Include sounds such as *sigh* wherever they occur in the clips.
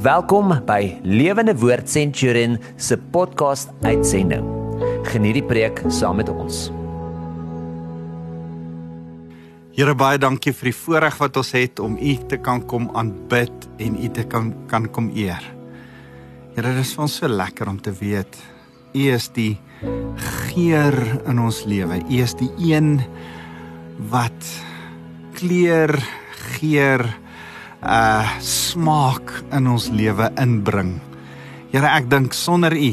Welkom by Lewende Woord Centurion se podcast uitsending. Geniet die preek saam met ons. Here baie dankie vir die voorreg wat ons het om U te kan kom aanbid en U te kan kan kom eer. Here, dit is vir ons so lekker om te weet U is die geur in ons lewe. U is die een wat kleur, geur, uh smaak in ons lewe inbring. Here, ek dink sonder U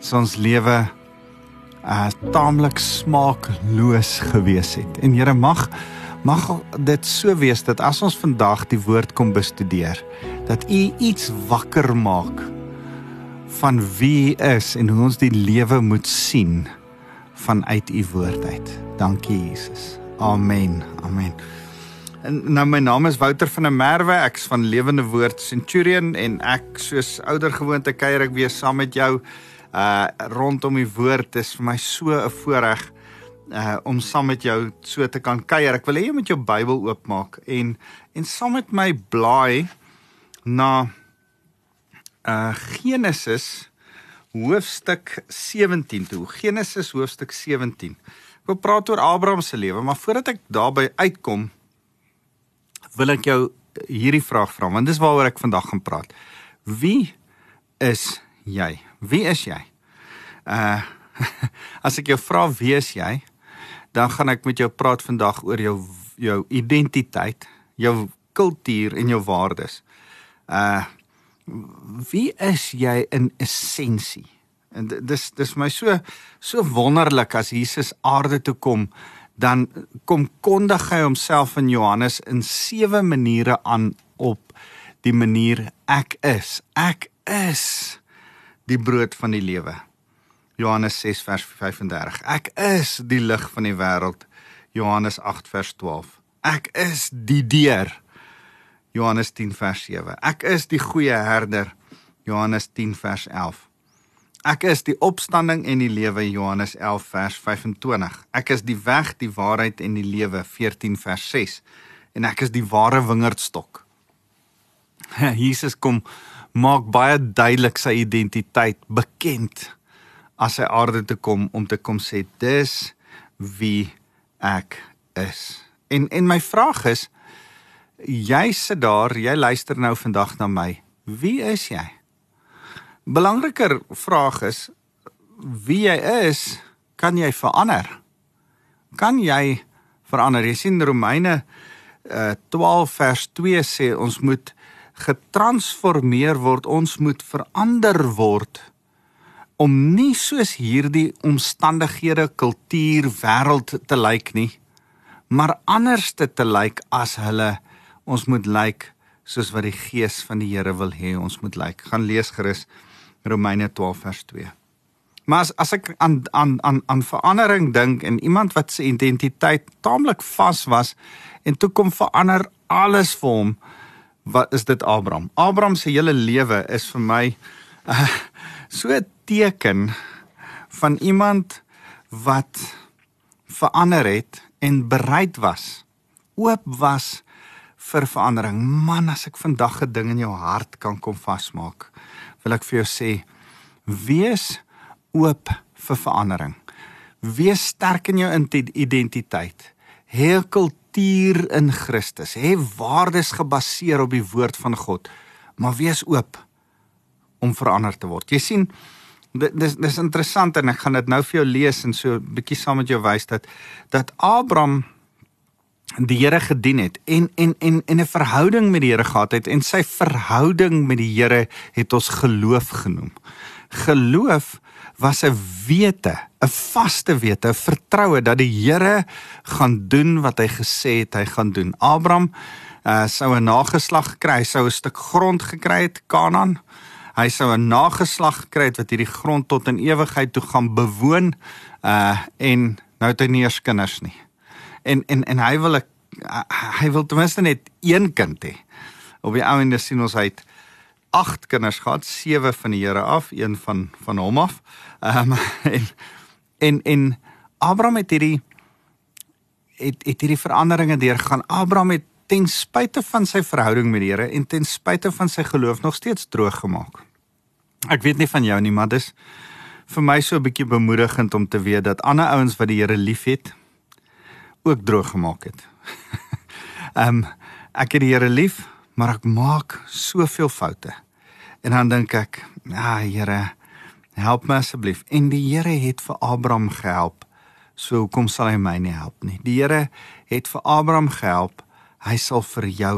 sou ons lewe uh taamlik smaakloos gewees het. En Here mag mag dit so wees dat as ons vandag die woord kom bestudeer, dat U iets wakker maak van wie U is en hoe ons die lewe moet sien vanuit U woord uit. Dankie Jesus. Amen. Amen. En nou my naam is Wouter van der Merwe, ek's van Lewende Woord Centurion en ek soos ouer gewoonte kuier ek weer saam met jou uh rondom die woord. Dit is vir my so 'n voorreg uh om saam met jou so te kan kuier. Ek wil hê jy moet jou Bybel oopmaak en en saam met my blaai na uh Genesis hoofstuk 17 toe. Genesis hoofstuk 17. Ek wil praat oor Abraham se lewe, maar voordat ek daarby uitkom, wil ek jou hierdie vraag vra want dis waaroor ek vandag gaan praat. Wie is jy? Wie is jy? Uh *laughs* as ek jou vra wie is jy, dan gaan ek met jou praat vandag oor jou jou identiteit, jou kultuur en jou waardes. Uh wie is jy in essensie? En dis dis vir my so so wonderlik as Jesus aarde toe kom dan kom kondig hy homself in Johannes in sewe maniere aan op die manier ek is. Ek is die brood van die lewe. Johannes 6 vers 35. Ek is die lig van die wêreld. Johannes 8 vers 12. Ek is die deur. Johannes 10 vers 7. Ek is die goeie herder. Johannes 10 vers 11. Ek is die opstanding en die lewe Johannes 11 vers 25. Ek is die weg, die waarheid en die lewe 14 vers 6. En ek is die ware wingerdstok. *laughs* Jesus kom maak baie duidelik sy identiteit bekend as hy aarde toe kom om te kom sê dis wie ek is. En en my vraag is jy sit daar, jy luister nou vandag na my. Wie is jy? Belangriker vraag is wie jy is, kan jy verander? Kan jy verander? Jy sien Romeine uh, 12 vers 2 sê ons moet getransformeer word, ons moet verander word om nie soos hierdie omstandighede, kultuur, wêreld te lyk nie, maar anders te, te lyk as hulle ons moet lyk soos wat die gees van die Here wil hê ons moet lyk. Gaan lees gerus Romeine 12 vers 2. Maar as as ek aan aan aan aan verandering dink en iemand wat se identiteit taamlik vas was en toe kom verander alles vir hom, wat is dit Abraham? Abraham se hele lewe is vir my uh, so 'n teken van iemand wat verander het en bereid was, oop was vir verandering. Man, as ek vandag 'n ding in jou hart kan kom vasmaak, wil ek vir jou sê wees oop vir verandering. Wees sterk in jou identiteit. Hê 'n kultuur in Christus. Hê waardes gebaseer op die woord van God, maar wees oop om verander te word. Jy sien dis dis interessant en ek gaan dit nou vir jou lees en so 'n bietjie saam met jou wys dat dat Abraham die Here gedien het en en en en 'n verhouding met die Here gehad het en sy verhouding met die Here het ons geloof genoem. Geloof was 'n wete, 'n vaste wete, 'n vertroue dat die Here gaan doen wat hy gesê het hy gaan doen. Abraham uh, sou 'n nageslag kry, sou 'n stuk grond gekry het Kanaan. Hy sou 'n nageslag gekry het wat hierdie grond tot in ewigheid toe gaan bewoon uh en nou het hy nie eers kinders nie en en en hy wil ek hy wil ten minste net een kind hê. Op die ouende sien ons hy het 8 kinders gehad, 7 van die Here af, een van van hom af. Ehm um, *laughs* en en en Abraham het hierdie het het hierdie veranderinge deurgegaan. Abraham het ten spyte van sy verhouding met die Here en ten spyte van sy geloof nog steeds droog gemaak. Ek weet nie van jou nie, maar dis vir my so 'n bietjie bemoedigend om te weet dat ander ouens wat die Here liefhet ook droog gemaak het. *laughs* Ehm um, ek het die Here lief, maar ek maak soveel foute. En dan dink ek, ja Here, help my asseblief. En die Here het vir Abraham gehelp. So hoekom sal hy my nie help nie? Die Here het vir Abraham gehelp. Hy sal vir jou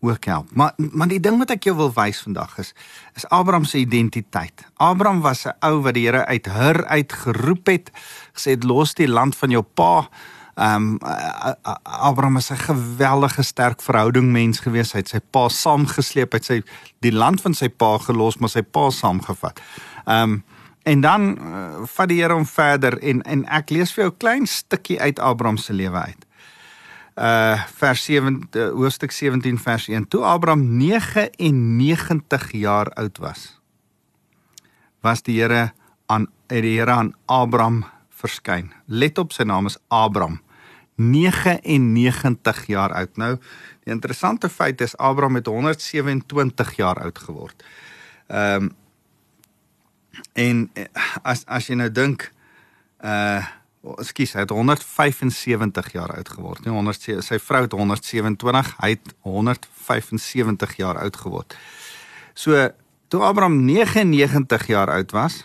ook help. Maar maar die ding wat ek jou wil wys vandag is is Abraham se identiteit. Abraham was 'n ou wat die Here uit Hur uit geroep het, gesê het los die land van jou pa. Ehm um, Abraham is 'n geweldige sterk verhouding mens gewees. Hy het sy pa saamgesleep, hy het sy die land van sy pa gelos, maar sy pa saamgevat. Ehm um, en dan uh, vat die Here hom verder en en ek lees vir jou 'n klein stukkie uit Abraham se lewe uit. Uh vers 7 uh, hoofstuk 17 vers 1. Toe Abraham 99 jaar oud was, was die Here aan het die Here aan Abraham verskyn. Let op sy naam is Abraham. 99 jaar oud. Nou, die interessante feit is Abraham het 127 jaar oud geword. Ehm um, en eh, as as jy nou dink uh ekskuus, hy het 175 jaar oud geword. Nie 100 sy vrou het 127, hy het 175 jaar oud geword. So toe Abraham 99 jaar oud was,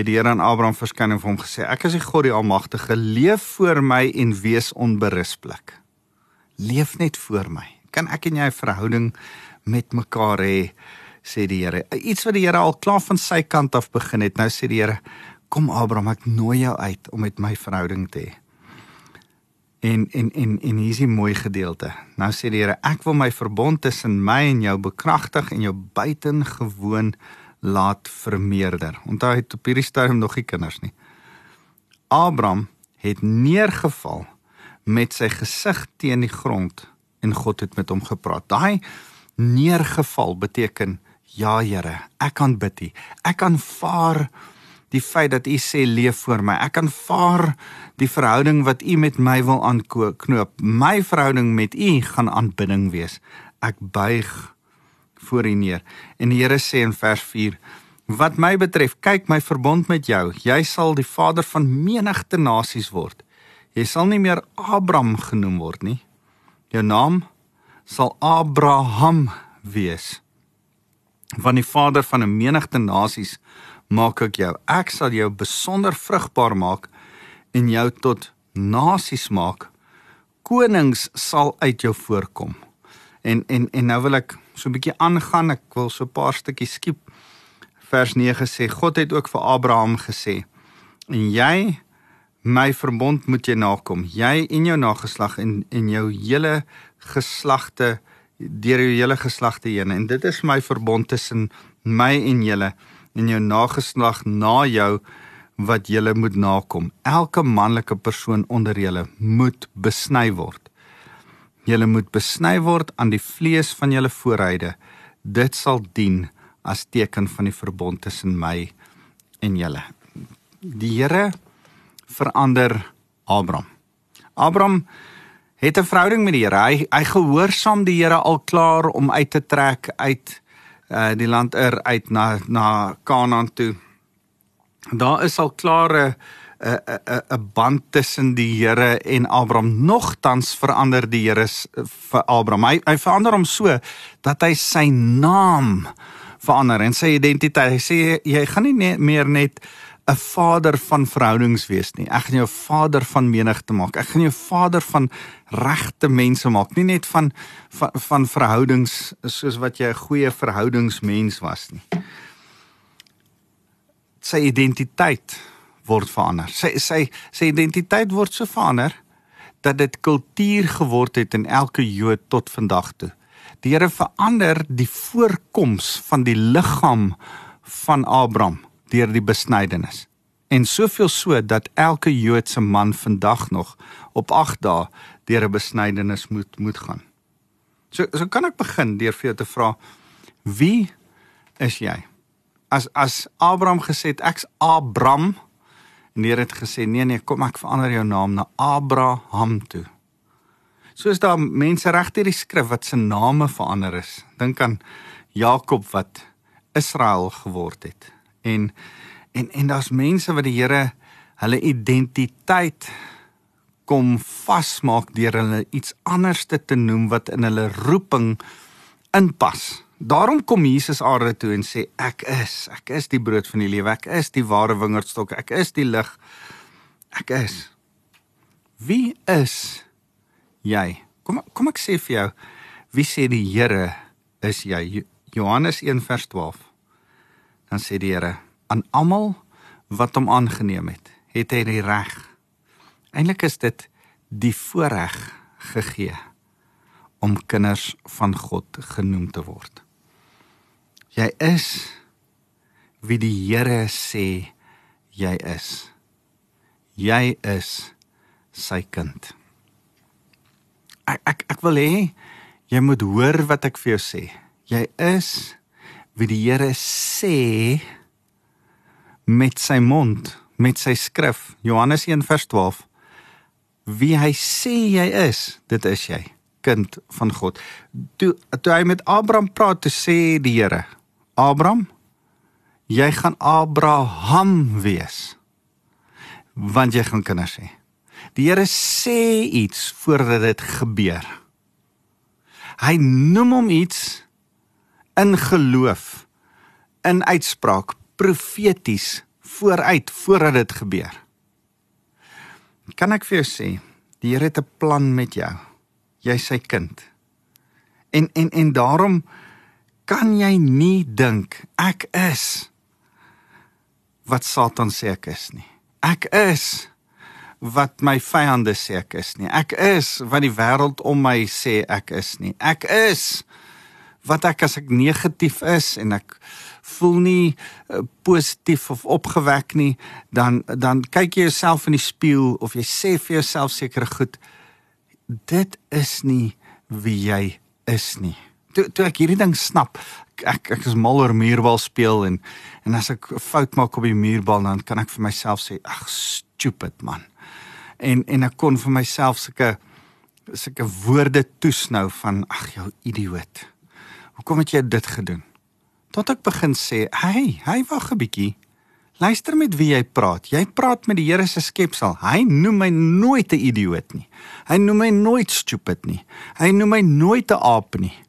het die Here aan Abraham verskyn en vir hom gesê: "Ek is die God die Almagtige, leef voor my en wees onberispelik. Leef net voor my. Kan ek en jy 'n verhouding met mekaar hê?" sê die Here. Iets wat die Here al klaar van sy kant af begin het. Nou sê die Here: "Kom Abraham, ek nooi jou uit om met my verhouding te hê." En en en en hier is 'n mooi gedeelte. Nou sê die Here: "Ek wil my verbond tussen my en jou bekragtig en jou buitengewoon laat vermeerder. Onthou hy het op hierdie stadium nog nie kinders nie. Abraham het neergeval met sy gesig teen die grond en God het met hom gepraat. Daai neergeval beteken ja Here, ek kan bid. Ek aanvaar die feit dat U sê leef voor my. Ek aanvaar die verhouding wat U met my wil aanknoop. My verhouding met U gaan aanbidding wees. Ek buig voor U neer. En die Here sê in vers 4: Wat my betref, kyk my verbond met jou. Jy sal die vader van menigte nasies word. Jy sal nie meer Abraham genoem word nie. Jou naam sal Abraham wees. Van die vader van 'n menigte nasies maak ek jou. Ek sal jou besonder vrugbaar maak en jou tot nasies maak. Konings sal uit jou voorkom. En en en nou wil ek so 'n bietjie aangaan. Ek wil so 'n paar stukkies skiep. Vers 9 sê God het ook vir Abraham gesê: "En jy my verbond moet jy nakom. Jy en jou nageslag en en jou hele geslagte deur jou hele geslagte heen. En dit is my verbond tussen my en julle en jou nageslag na jou wat julle moet nakom. Elke manlike persoon onder julle moet besny word." Julle moet besny word aan die vlees van julle voorhuide. Dit sal dien as teken van die verbond tussen my en julle. Die Here verander Abraham. Abraham het 'n verhouding met die Here. Hy hy gehoorsaam die Here al klaar om uit te trek uit uh die land er uit na na Kanaan toe. Daar is al klare 'n 'n 'n band tussen die Here en Abraham. Nogtans verander die Here vir Abraham. Hy hy verander hom so dat hy sy naam verander en sy identiteit. Hy sê jy gaan nie net, meer net 'n vader van verhoudings wees nie. Ek gaan jou vader van menigte maak. Ek gaan jou vader van regte mense maak, nie net van van, van verhoudings soos wat jy 'n goeie verhoudingsmens was nie. Sy identiteit word verander. Sy sy sy identiteit word so verander dat dit kultuur geword het in elke Jood tot vandag toe. Die Here verander die voorkoms van die liggaam van Abraham deur die besnydenis. En soveel so dat elke Joodse man vandag nog op 8 dae deur 'n besnydenis moet moet gaan. So so kan ek begin deur vir jou te vra wie is jy? As as Abraham gesê het ek's Abram, En die Here het gesê: "Nee nee, kom ek verander jou naam na Abraham toe." Soos daar mense regdeur die skrif wat se name verander is. Dink aan Jakob wat Israel geword het. En en en daar's mense wat die Here hulle identiteit kom vasmaak deur hulle iets anders te noem wat in hulle roeping inpas. Daarom kom Jesus aarde toe en sê ek is, ek is die brood van die lewe, ek is die ware wingerdstok, ek is die lig. Ek is. Wie is jy? Kom kom ek sê vir jou, wie sê die Here is jy? Johannes 1 vers 12. Dan sê die Here aan almal wat hom aangeneem het, het hy die reg. Eintlik is dit die voorreg gegee om kinders van God genoem te word. Jy is wie die Here sê jy is. Jy is sy kind. Ek ek ek wil hê jy moet hoor wat ek vir jou sê. Jy is wie die Here sê met sy mond, met sy skrif. Johannes 1:12. Wie hy sê jy is, dit is jy, kind van God. Toe toe hy met Abraham praat, toe sê die Here Abraham, jy gaan Abraham wees. Want jy gaan kinders hê. Die Here sê iets voordat dit gebeur. Hy noem hom iets in geloof, in uitspraak, profeties vooruit voordat dit gebeur. Kan ek vir jou sê, die Here het 'n plan met jou. Jy's sy kind. En en en daarom kan jy nie dink ek is wat Satan sê ek is nie. Ek is wat my vyande sê ek is nie. Ek is wat die wêreld om my sê ek is nie. Ek is wat ek as ek negatief is en ek voel nie uh, positief of opgewek nie, dan dan kyk jy jouself in die spieël of jy sê vir jouself sekere goed dit is nie wie jy is nie toe toe ek hierdie ding snap ek ek is mal oor muurbal speel en en as ek 'n fout maak op die muurbal dan kan ek vir myself sê ag stupid man. En en ek kon vir myself sulke sulke woorde toesnou van ag jou idioot. Hoekom het jy dit gedoen? Tot ek begin sê hey hey wag 'n bietjie. Luister met wie jy praat. Jy praat met die Here se skepsel. Hy noem my nooit 'n idioot nie. Hy noem my nooit stupid nie. Hy noem my nooit 'n aap nie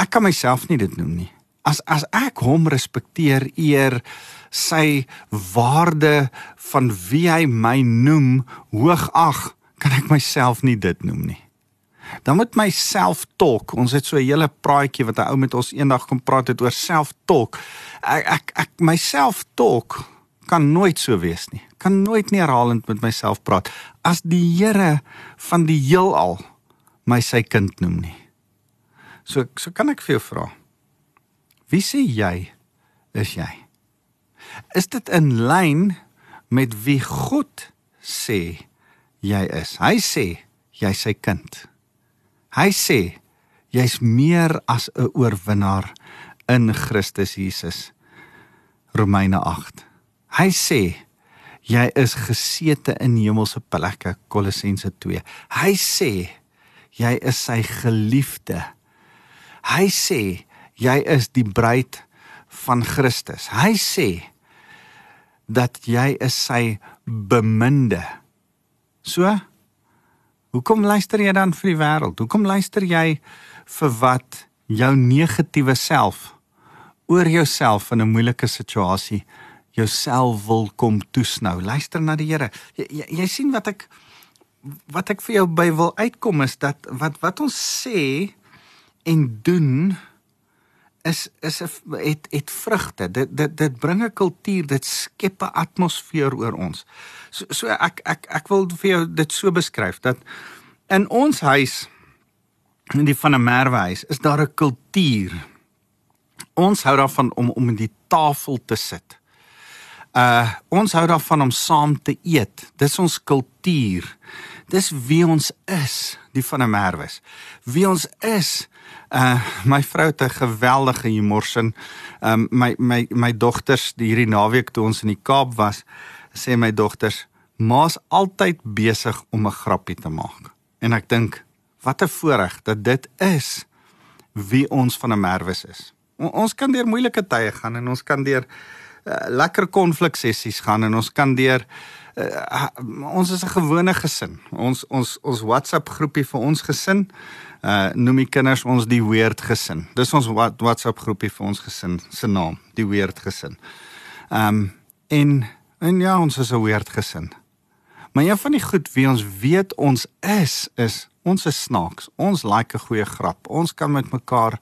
ek kan myself nie dit noem nie. As as ek hom respekteer, eer sy waarde van wie hy my noem hoog ag, kan ek myself nie dit noem nie. Dan moet my self-talk, ons het so 'n hele praatjie wat 'n ou met ons eendag kom praat het oor self-talk. Ek ek ek myself talk kan nooit so wees nie. Kan nooit nie herhalend met myself praat as die Here van die heelal my sy kind noem nie. So so kan ek vir jou vra. Wie sê jy is jy? Is dit in lyn met wie God sê jy is? Hy sê jy's sy kind. Hy sê jy's meer as 'n oorwinnaar in Christus Jesus. Romeine 8. Hy sê jy is gesete in hemelse plekke Kolossense 2. Hy sê jy is sy geliefde Hy sê jy is die bruid van Christus. Hy sê dat jy is sy beminde. So Hoekom luister jy dan vir die wêreld? Hoekom luister jy vir wat jou negatiewe self oor jouself in 'n moeilike situasie jouself wil kom toesnou? Luister na die Here. Jy, jy, jy sien wat ek wat ek vir jou by wil uitkom is dat wat wat ons sê en doen is is het het vrugte. Dit dit dit bring 'n kultuur, dit skep 'n atmosfeer oor ons. So so ek ek ek wil vir jou dit so beskryf dat in ons huis in die van 'n merwehuis is daar 'n kultuur. Ons hou daarvan om om in die tafel te sit. Uh ons hou daarvan om saam te eet. Dis ons kultuur. Dis wie ons is, die van 'n merwes. Wie ons is Uh my vrou het 'n geweldige humorsin. Um my my my dogters hierdie naweek toe ons in die Kaap was, sê my dogters, "Ma's altyd besig om 'n grappie te maak." En ek dink wat 'n voorreg dat dit is wie ons van 'n Merwes is. O, ons kan deur moeilike tye gaan en ons kan deur uh, lekker konflik sessies gaan en ons kan deur uh, ons is 'n gewone gesin. Ons ons ons WhatsApp groepie vir ons gesin uh noem die kinders ons die weird gesin. Dis ons WhatsApp groepie vir ons gesin se naam, die weird gesin. Ehm um, en en ja, ons is 'n weird gesin. Maar een van die goed wie ons weet ons is is ons is snaaks. Ons like 'n goeie grap. Ons kan met mekaar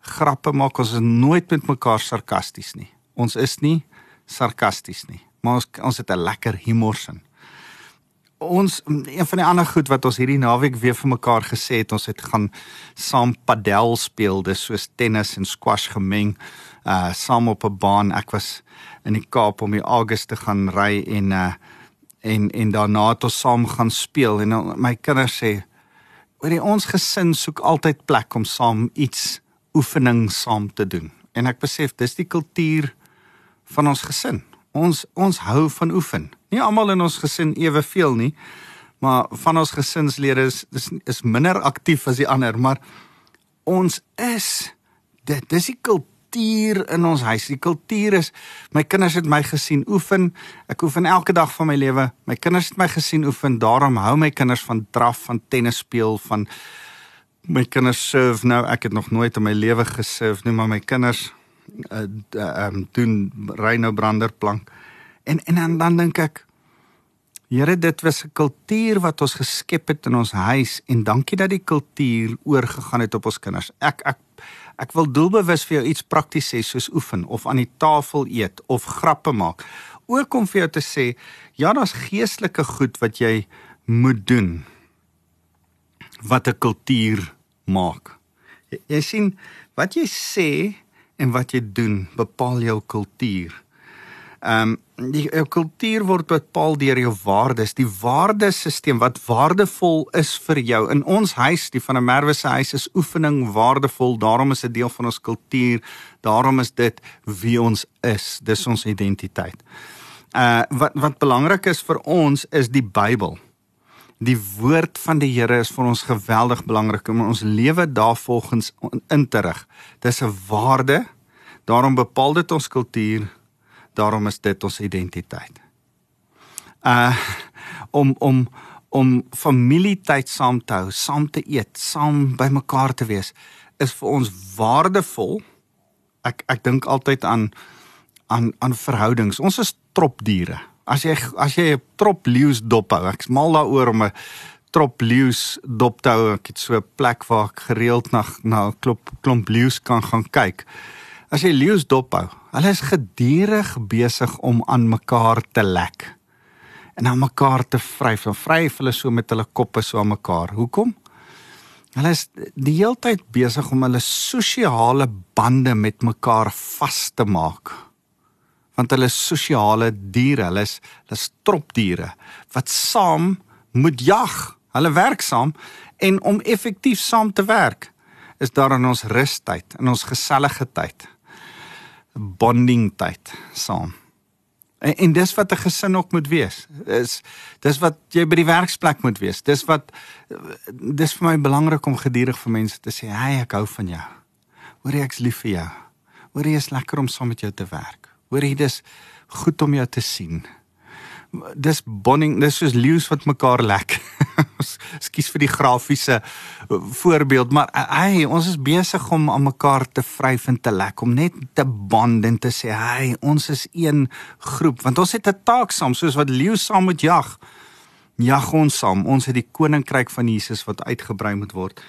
grappe maak. Ons is nooit met mekaar sarkasties nie. Ons is nie sarkasties nie, maar ons ons het 'n lekker humorsin. Ons een van die ander goed wat ons hierdie naweek weer vir mekaar gesê het, ons het gaan saam padel speel, dis soos tennis en squash gemeng, uh saam op 'n baan. Ek was in die Kaap om die August te gaan ry en uh en en daarna het ons saam gaan speel en my kinders sê oor ons gesin soek altyd plek om saam iets oefening saam te doen. En ek besef dis die kultuur van ons gesin. Ons ons hou van oefen. Nie almal in ons gesin eweveel nie, maar van ons gesinslede is is, is minder aktief as die ander, maar ons is dit dis die kultuur in ons huis. Die kultuur is my kinders het my gesien oefen. Ek oefen elke dag van my lewe. My kinders het my gesien oefen. Daarom hou my kinders van draf, van tennis speel, van my kinders surf nou. Ek het nog nooit in my lewe gesurf nie, maar my kinders uh, uh, um, doen ry nou branderplank. En en dan, dan dink ek Here dit was 'n kultuur wat ons geskep het in ons huis en dankie dat die kultuur oorgegaan het op ons kinders. Ek ek Ek wil doelbewus vir jou iets prakties sê soos oefen of aan die tafel eet of grappe maak. Ook om vir jou te sê, ja, daar's geestelike goed wat jy moet doen wat 'n kultuur maak. Jy, jy sien wat jy sê en wat jy doen bepaal jou kultuur. Ehm um, die jou kultuur word bepaal deur jou waardes, die waardesisteem wat waardevol is vir jou. In ons huis, die van 'n Merwe se huis is oefening waardevol. Daarom is dit deel van ons kultuur. Daarom is dit wie ons is. Dis ons identiteit. Uh wat wat belangrik is vir ons is die Bybel. Die woord van die Here is vir ons geweldig belangrik om ons lewe daarvolgens in te rig. Dis 'n waarde. Daarom bepaal dit ons kultuur daarom is dit ons identiteit. Uh om om om familietyd saam te hou, saam te eet, saam by mekaar te wees is vir ons waardevol. Ek ek dink altyd aan aan aan verhoudings. Ons is tropdiere. As jy as jy 'n trop leeu's dop hou, ek's mal daaroor om 'n trop leeu's dop te hou. Ek het so 'n plek waar ek gereeld na na 'n klomp klomp leeu's kan gaan kyk. As jy leeu's dop hou, hulle is gedurig besig om aan mekaar te lek. En aan mekaar te vryf. En vryf hulle so met hulle koppe so aan mekaar. Hoekom? Hulle is die hele tyd besig om hulle sosiale bande met mekaar vas te maak. Want hulle is sosiale diere, hulle is hulle is tropdiere wat saam moet jag. Hulle werk saam en om effektief saam te werk is daar in ons rustyd, in ons gesellige tyd bonding tyd saam. En, en dis wat 'n gesin ook moet wees. Is dis wat jy by die werksplek moet wees. Dis wat dis vir my belangrik om gedurig vir mense te sê, "Hey, ek hou van jou. Hoorie ek's lief vir jou. Hoorie is lekker om saam met jou te werk. Hoorie dis goed om jou te sien." dis bonding dis soos leeu's wat mekaar lek. *laughs* Skus vir die grafiese voorbeeld, maar hey, ons is besig om aan mekaar te vryf en te lek om net te bond en te sê, hey, ons is een groep want ons het 'n taak saam soos wat leeu saam met jag. Jag ons saam. Ons het die koninkryk van Jesus wat uitgebrei moet word.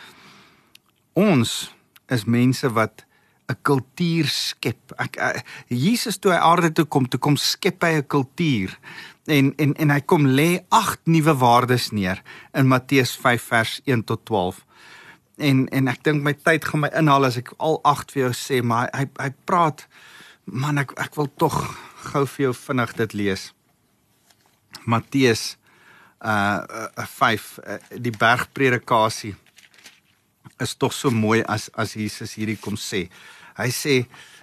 Ons is mense wat 'n kultuur skep. Ek, ek Jesus toe hy aarde toe kom, toe kom skep hy 'n kultuur en en en hy kom lê agt nuwe waardes neer in Matteus 5 vers 1 tot 12. En en ek dink my tyd gaan my inhaal as ek al agt vir jou sê, maar hy hy praat man ek ek wil tog gou vir jou vinnig dit lees. Matteus uh, uh 5 uh, die bergpredikasie is tog so mooi as as Jesus hierdie kom sê. Hy sê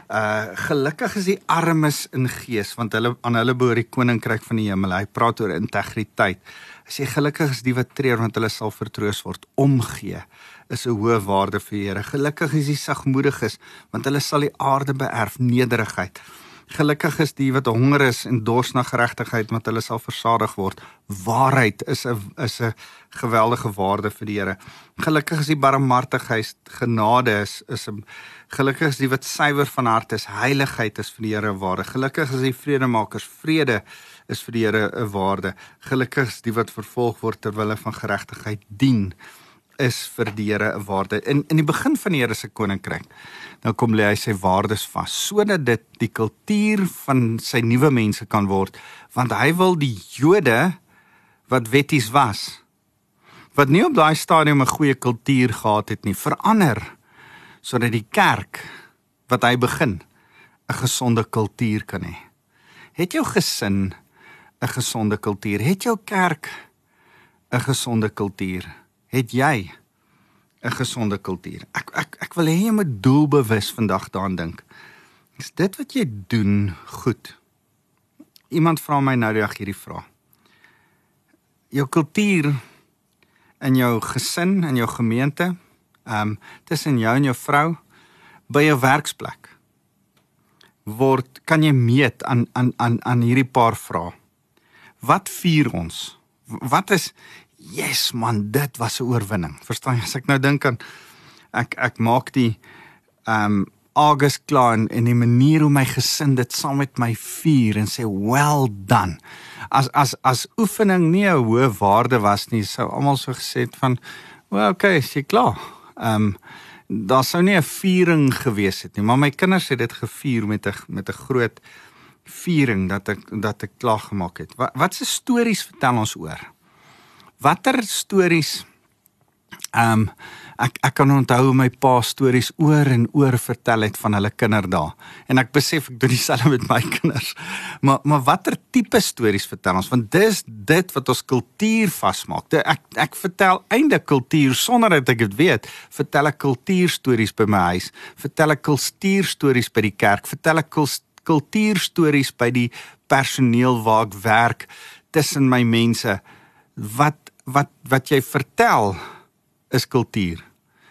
uh gelukkig is die armes in gees want hulle aan hulle behoort die koninkryk van die hemel. Hy praat oor integriteit. Hy sê gelukkig is die wat treur want hulle sal vertroos word. Omgee is 'n hoë waarde vir Here. Gelukkig is die sagmoediges want hulle sal die aarde beerf. Nederigheid. Gelukkig is die wat honger is en dors na geregtigheid, want hulle sal versadig word. Waarheid is 'n is 'n geweldige waarde vir die Here. Gelukkig is die barmhartigheid, genade is is 'n gelukkig is die wat suiwer van hart is, heiligheid is vir die Here 'n waarde. Gelukkig is die vredemakers, vrede is vir die Here 'n waarde. Gelukkig is die wat vervolg word ter wille van geregtigheid dien is vir die Here 'n waarde. In in die begin van die Here se koninkryk, nou kom lê hy sy waardes vas sodat dit die kultuur van sy nuwe mense kan word, want hy wil die Jode wat wetties was, wat nie op daai stadium 'n goeie kultuur gehad het nie, verander sodat die kerk wat hy begin 'n gesonde kultuur kan hê. Het jou gesin 'n gesonde kultuur? Het jou kerk 'n gesonde kultuur? Het jy 'n gesonde kultuur? Ek ek ek wil hê jy moet doelbewus vandag daaraan dink. Is dit wat jy doen goed? Iemand vra my nou dag hierdie vraag. Jou kultuur in jou gesin en jou gemeente, ehm um, tussen jou en jou vrou by jou werksplek word kan jy meet aan aan aan aan hierdie paar vrae. Wat vier ons? Wat is yes man, dit was 'n oorwinning. Verstaan jy? As ek nou dink aan ek ek maak die ehm um, August klaar en, en die manier hoe my gesin dit saam met my vier en sê well done. As as as oefening nie 'n hoë waarde was nie, sou almal so gesê het van well okay, is jy klaar. Ehm um, daar sou nie 'n viering gewees het nie, maar my kinders het dit gevier met 'n met 'n groot viering dat ek dat ek klaar gemaak het. Wat watse stories vertel ons oor? Watter stories ehm um, ek ek kan onthou my pa stories oor en oor vertel het van hulle kinderdae en ek besef ek doen dieselfde met my *laughs* kinders. Maar maar watter tipe stories vertel ons want dis dit wat ons kultuur vasmaak. Ek ek vertel eintlik kultuur sonder dat ek dit weet. Vertel ek kultuurstories by my huis, vertel ek kultuurstories by die kerk, vertel ek kultuurstories by die personeel waar ek werk tussen my mense wat wat wat jy vertel is kultuur.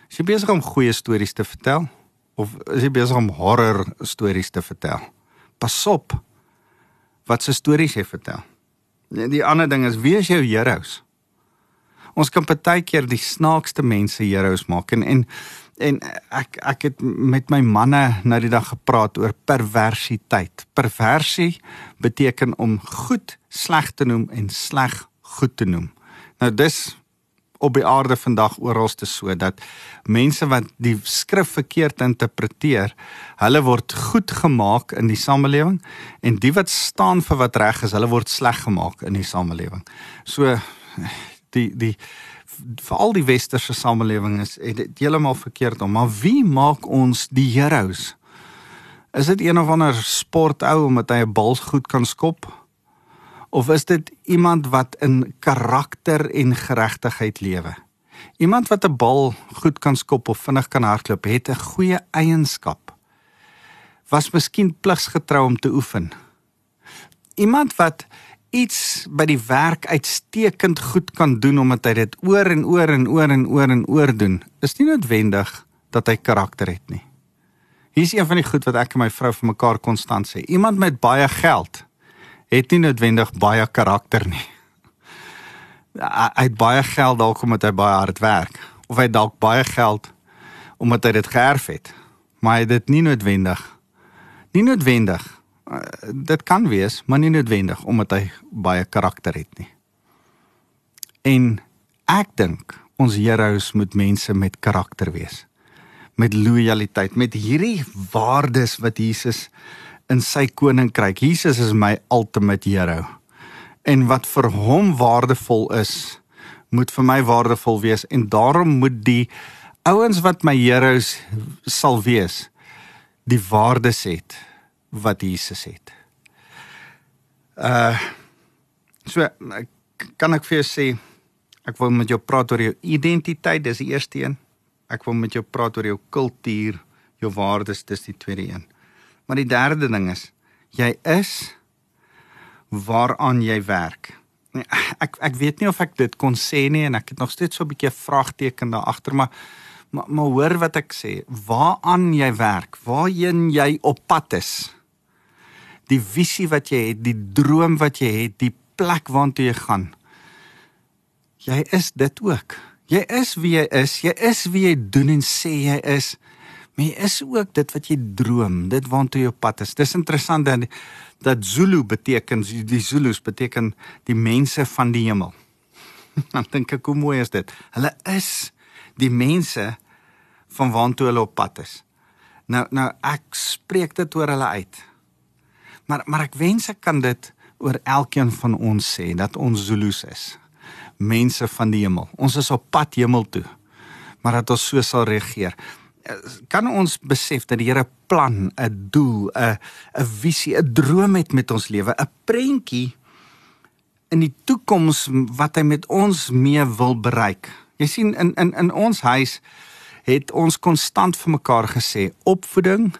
Is jy besig om goeie stories te vertel of is jy besig om horror stories te vertel? Pas op wat se stories jy vertel. En die ander ding is wie is jou heroes? Ons kan baie keer die snaakste mense heroes maak en en en ek ek het met my manne nou die dag gepraat oor perversiteit. Perversie beteken om goed sleg te noem en sleg goed te noem. Nou dis op die aarde vandag oralste so dat mense wat die skrif verkeerd interpreteer, hulle word goed gemaak in die samelewing en die wat staan vir wat reg is, hulle word sleg gemaak in die samelewing. So die die veral die westerse samelewing is heeltemal verkeerd om. Maar wie maak ons die heroes? Is dit een of ander sportou omdat hy 'n bal goed kan skop? Of is dit iemand wat in karakter en geregtigheid lewe? Iemand wat 'n bal goed kan skop of vinnig kan hardloop, het 'n goeie eienskap. Was miskien pligsgetrou om te oefen. Iemand wat iets by die werk uitstekend goed kan doen omdat hy dit oor en oor en oor en oor en oor doen, is nie noodwendig dat hy karakter het nie. Hier is een van die goed wat ek en my vrou vir mekaar konstant sê. Iemand met baie geld het nie noodwendig baie karakter nie. Hy het baie geld dalk omdat hy baie hard werk of hy dalk baie geld omdat hy dit geërf het. Maar hy het dit nie noodwendig nie noodwendig. Uh, dit kan wees, maar nie noodwendig omdat hy baie karakter het nie. En ek dink ons heroes moet mense met karakter wees. Met lojaliteit, met hierdie waardes wat Jesus in sy koninkryk. Jesus is my ultimate hero. En wat vir hom waardevol is, moet vir my waardevol wees en daarom moet die ouens wat my heroes sal wees, die waardes het wat Jesus het. Uh so kan ek vir jou sê ek wil met jou praat oor jou identiteit, dis die eerste een. ek wil met jou praat oor jou kultuur, jou waardes, dis die tweede een. Maar die derde ding is jy is waaraan jy werk. Nee, ek ek weet nie of ek dit kon sê nie en ek het nog steeds so 'n bietjie vraagteken daar agter maar maar maar hoor wat ek sê, waaraan jy werk, waarheen jy op pad is. Die visie wat jy het, die droom wat jy het, die plek waartoe jy gaan. Jy is dit ook. Jy is wie jy is. Jy is wie jy doen en sê jy is. Maar jy is ook dit wat jy droom, dit waartoe jy op pad is. Dis interessant dat dat Zulu beteken die Zulus beteken die mense van die hemel. *laughs* Dan dink ek hoe mooi is dit. Hulle is die mense van waartoe hulle op pad is. Nou nou ek spreek dit oor hulle uit. Maar maar ek wens ek kan dit oor elkeen van ons sê dat ons Zulus is. Mense van die hemel. Ons is op pad hemel toe. Maar dat ons so sal reageer kan ons besef dat die Here plan, 'n doel, 'n 'n visie, 'n droom het met ons lewe, 'n prentjie in die toekoms wat hy met ons mee wil bereik. Jy sien in in in ons huis het ons konstant vir mekaar gesê opvoeding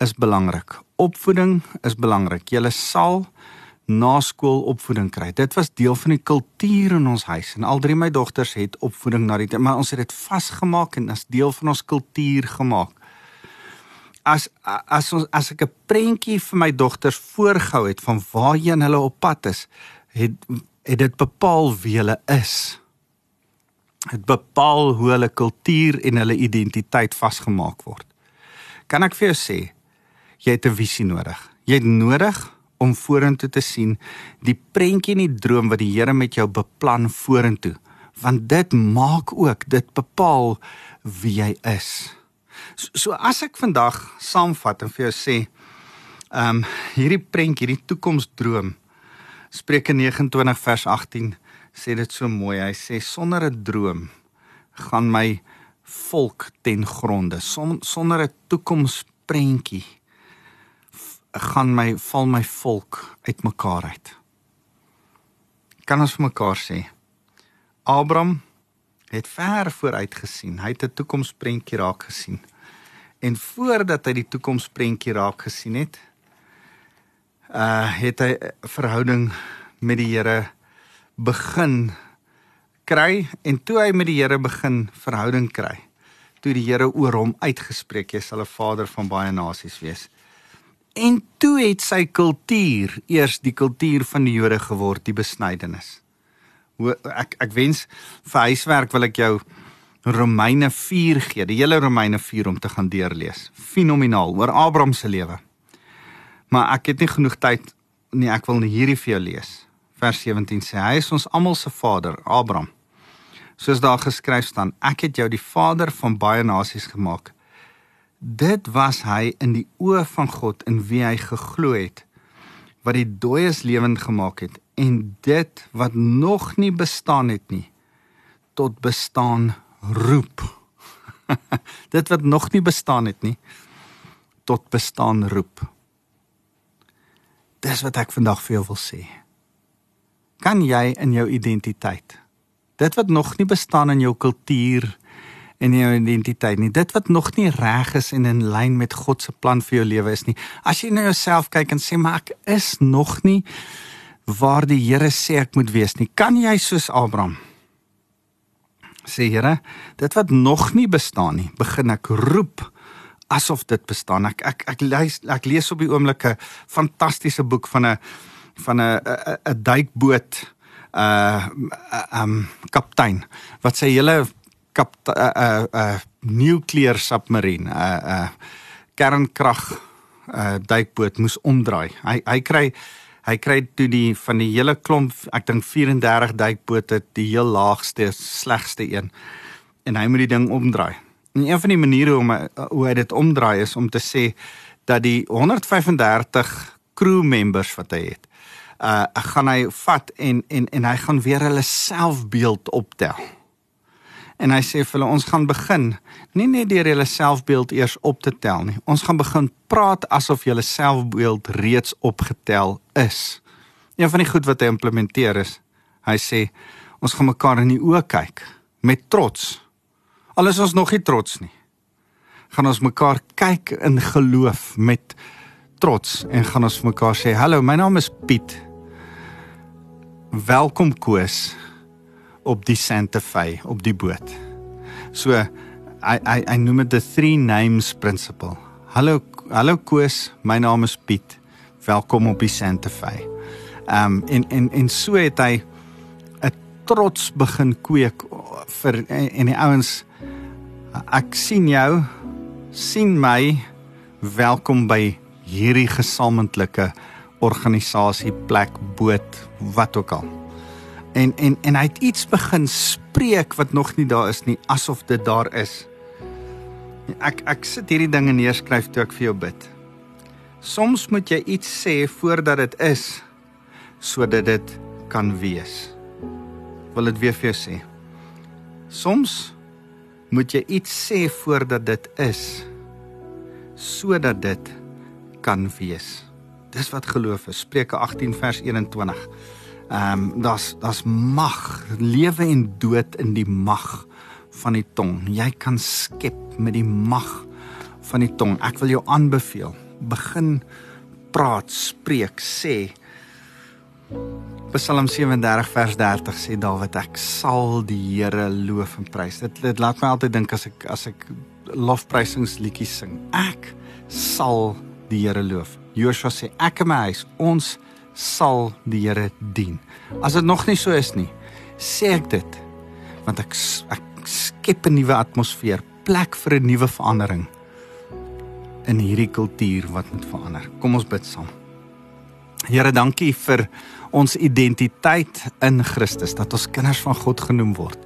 is belangrik. Opvoeding is belangrik. Jy sal na skool opvoeding kry. Dit was deel van die kultuur in ons huis en al drie my dogters het opvoeding na die maar ons het dit vasgemaak en as deel van ons kultuur gemaak. As as ons as ek 'n prentjie vir my dogters voorgehou het van waarheen hulle op pad is, het het dit bepaal wie hulle is. Dit bepaal hoe hulle kultuur en hulle identiteit vasgemaak word. Kan ek vir jou sê, jy het 'n visie nodig. Jy het nodig om vorentoe te sien, die prentjie en die droom wat die Here met jou beplan vorentoe, want dit maak ook, dit bepaal wie jy is. So, so as ek vandag saamvat en vir jou sê, ehm um, hierdie prentjie, hierdie toekomsdroom, Spreuke 29 vers 18 sê dit so mooi. Hy sê sonder 'n droom gaan my volk ten gronde, Son, sonder 'n toekomsprentjie gaan my val my volk uitmekaar uit. Kan ons vir mekaar sê Abraham het ver vooruit gesien. Hy het 'n toekomsprentjie raak gesien. En voordat hy die toekomsprentjie raak gesien het, uh het hy 'n verhouding met die Here begin kry en toe hy met die Here begin verhouding kry, toe die Here oor hom uitgespreek jy sal 'n vader van baie nasies wees. En toe het sy kultuur eers die kultuur van die Jode geword, die besnydenis. Hoe ek ek wens vir huiswerk wil ek jou Romeine 4 gee, die hele Romeine 4 om te gaan deurlees. Fenomenaal oor Abraham se lewe. Maar ek het nie genoeg tyd nie, ek wil hierdie vir jou lees. Vers 17 sê hy is ons almal se vader, Abraham. Soos daar geskryf staan, ek het jou die vader van baie nasies gemaak. Dit was hy in die oë van God in wie hy geglo het wat die dooies lewend gemaak het en dit wat nog nie bestaan het nie tot bestaan roep. *laughs* dit wat nog nie bestaan het nie tot bestaan roep. Dis wat ek vandag vir jou wil sê. Kan jy in jou identiteit dit wat nog nie bestaan in jou kultuur in jou identiteit nie. Dit wat nog nie reg is en in lyn met God se plan vir jou lewe is nie. As jy na jouself kyk en sê maar ek is nog nie waar die Here sê ek moet wees nie. Kan jy soos Abraham sê Here, dit wat nog nie bestaan nie, begin ek roep asof dit bestaan. Ek ek ek lees ek lees op die oomblik 'n fantastiese boek van 'n van 'n 'n duikboot uh um kaptein wat sê hele kap 'n uh, 'n uh, uh, nuclear submarine 'n uh, uh, kernkrag uh, duikboot moes omdraai. Hy hy kry hy kry toe die van die hele klomp ek dink 34 duikbote die heel laagste slegste een en hy moet die ding omdraai. En een van die maniere hoe hy hoe hy dit omdraai is om te sê dat die 135 crew members wat hy het uh gaan hy vat en en en hy gaan weer hulle selfbeeld optel en hy sê vir hulle ons gaan begin nie net deur julle selfbeeld eers op te tel nie. Ons gaan begin praat asof julle selfbeeld reeds opgetel is. Een van die goed wat hy implementeer is, hy sê ons gaan mekaar in die oë kyk met trots Al is ons nog nie trots nie. Gaan ons mekaar kyk in geloof met trots en gaan ons mekaar sê, "Hallo, my naam is Piet. Welkom Koos op die Santa Fe op die boot." So I I I noem dit the three names principle. Hallo hallo Koos, my naam is Piet. Welkom op die Santa Fe. Ehm um, en en en so het hy 'n trots begin kweek vir en die ouens ek sien jou sien my welkom by hierdie gesamentlike organisasie plek boot wat ook al. En en en hy het iets begin spreek wat nog nie daar is nie asof dit daar is. Ek ek sit hierdie dinge neerskryf toe ek vir jou bid. Soms moet jy iets sê voordat dit is sodat dit kan wees. Wil dit weer vir jou sê. Soms moet jy iets sê voordat dit is sodat dit kan wees. Dis wat geloof is. Spreuke 18 vers 21. Ehm um, daar's daar's mag, lewe en dood in die mag van die tong. Jy kan skep met die mag van die tong. Ek wil jou aanbeveel, begin praat, spreek, sê. Psalm 37 vers 30 sê Dawid ek sal die Here loof en prys. Dit dit laat my altyd dink as ek as ek lofprysingsliedjies sing. Ek sal die Here loof. Joshua sê ek en my huis ons sal die Here dien. As dit nog nie so is nie, sê ek dit want ek ek skep 'n nuwe atmosfeer, plek vir 'n nuwe verandering in hierdie kultuur wat moet verander. Kom ons bid saam. Here, dankie vir ons identiteit in Christus dat ons kinders van God genoem word.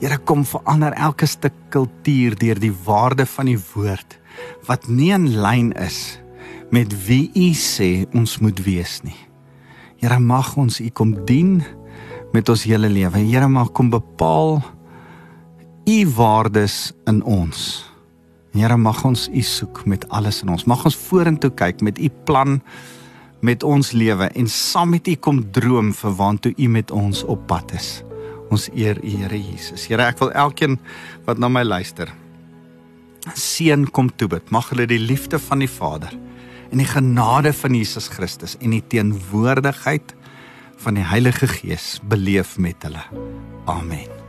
Here, kom verander elke stuk kultuur deur die waarde van die woord wat nie in lyn is met wie U sê ons moet wees nie. Here, mag ons U kom dien met ons hele lewe. Here, mag kom bepaal u waardes in ons. Here mag ons u soek met alles in ons. Mag ons vorentoe kyk met u plan met ons lewe en saam met u kom droom vir waantoe u met ons op pad is. Ons eer u Here Jesus. Here, ek wil elkeen wat na my luister seën kom toebid. Mag hulle die liefde van die Vader en die genade van Jesus Christus en die teenwoordigheid van die Heilige Gees beleef met hulle. Amen.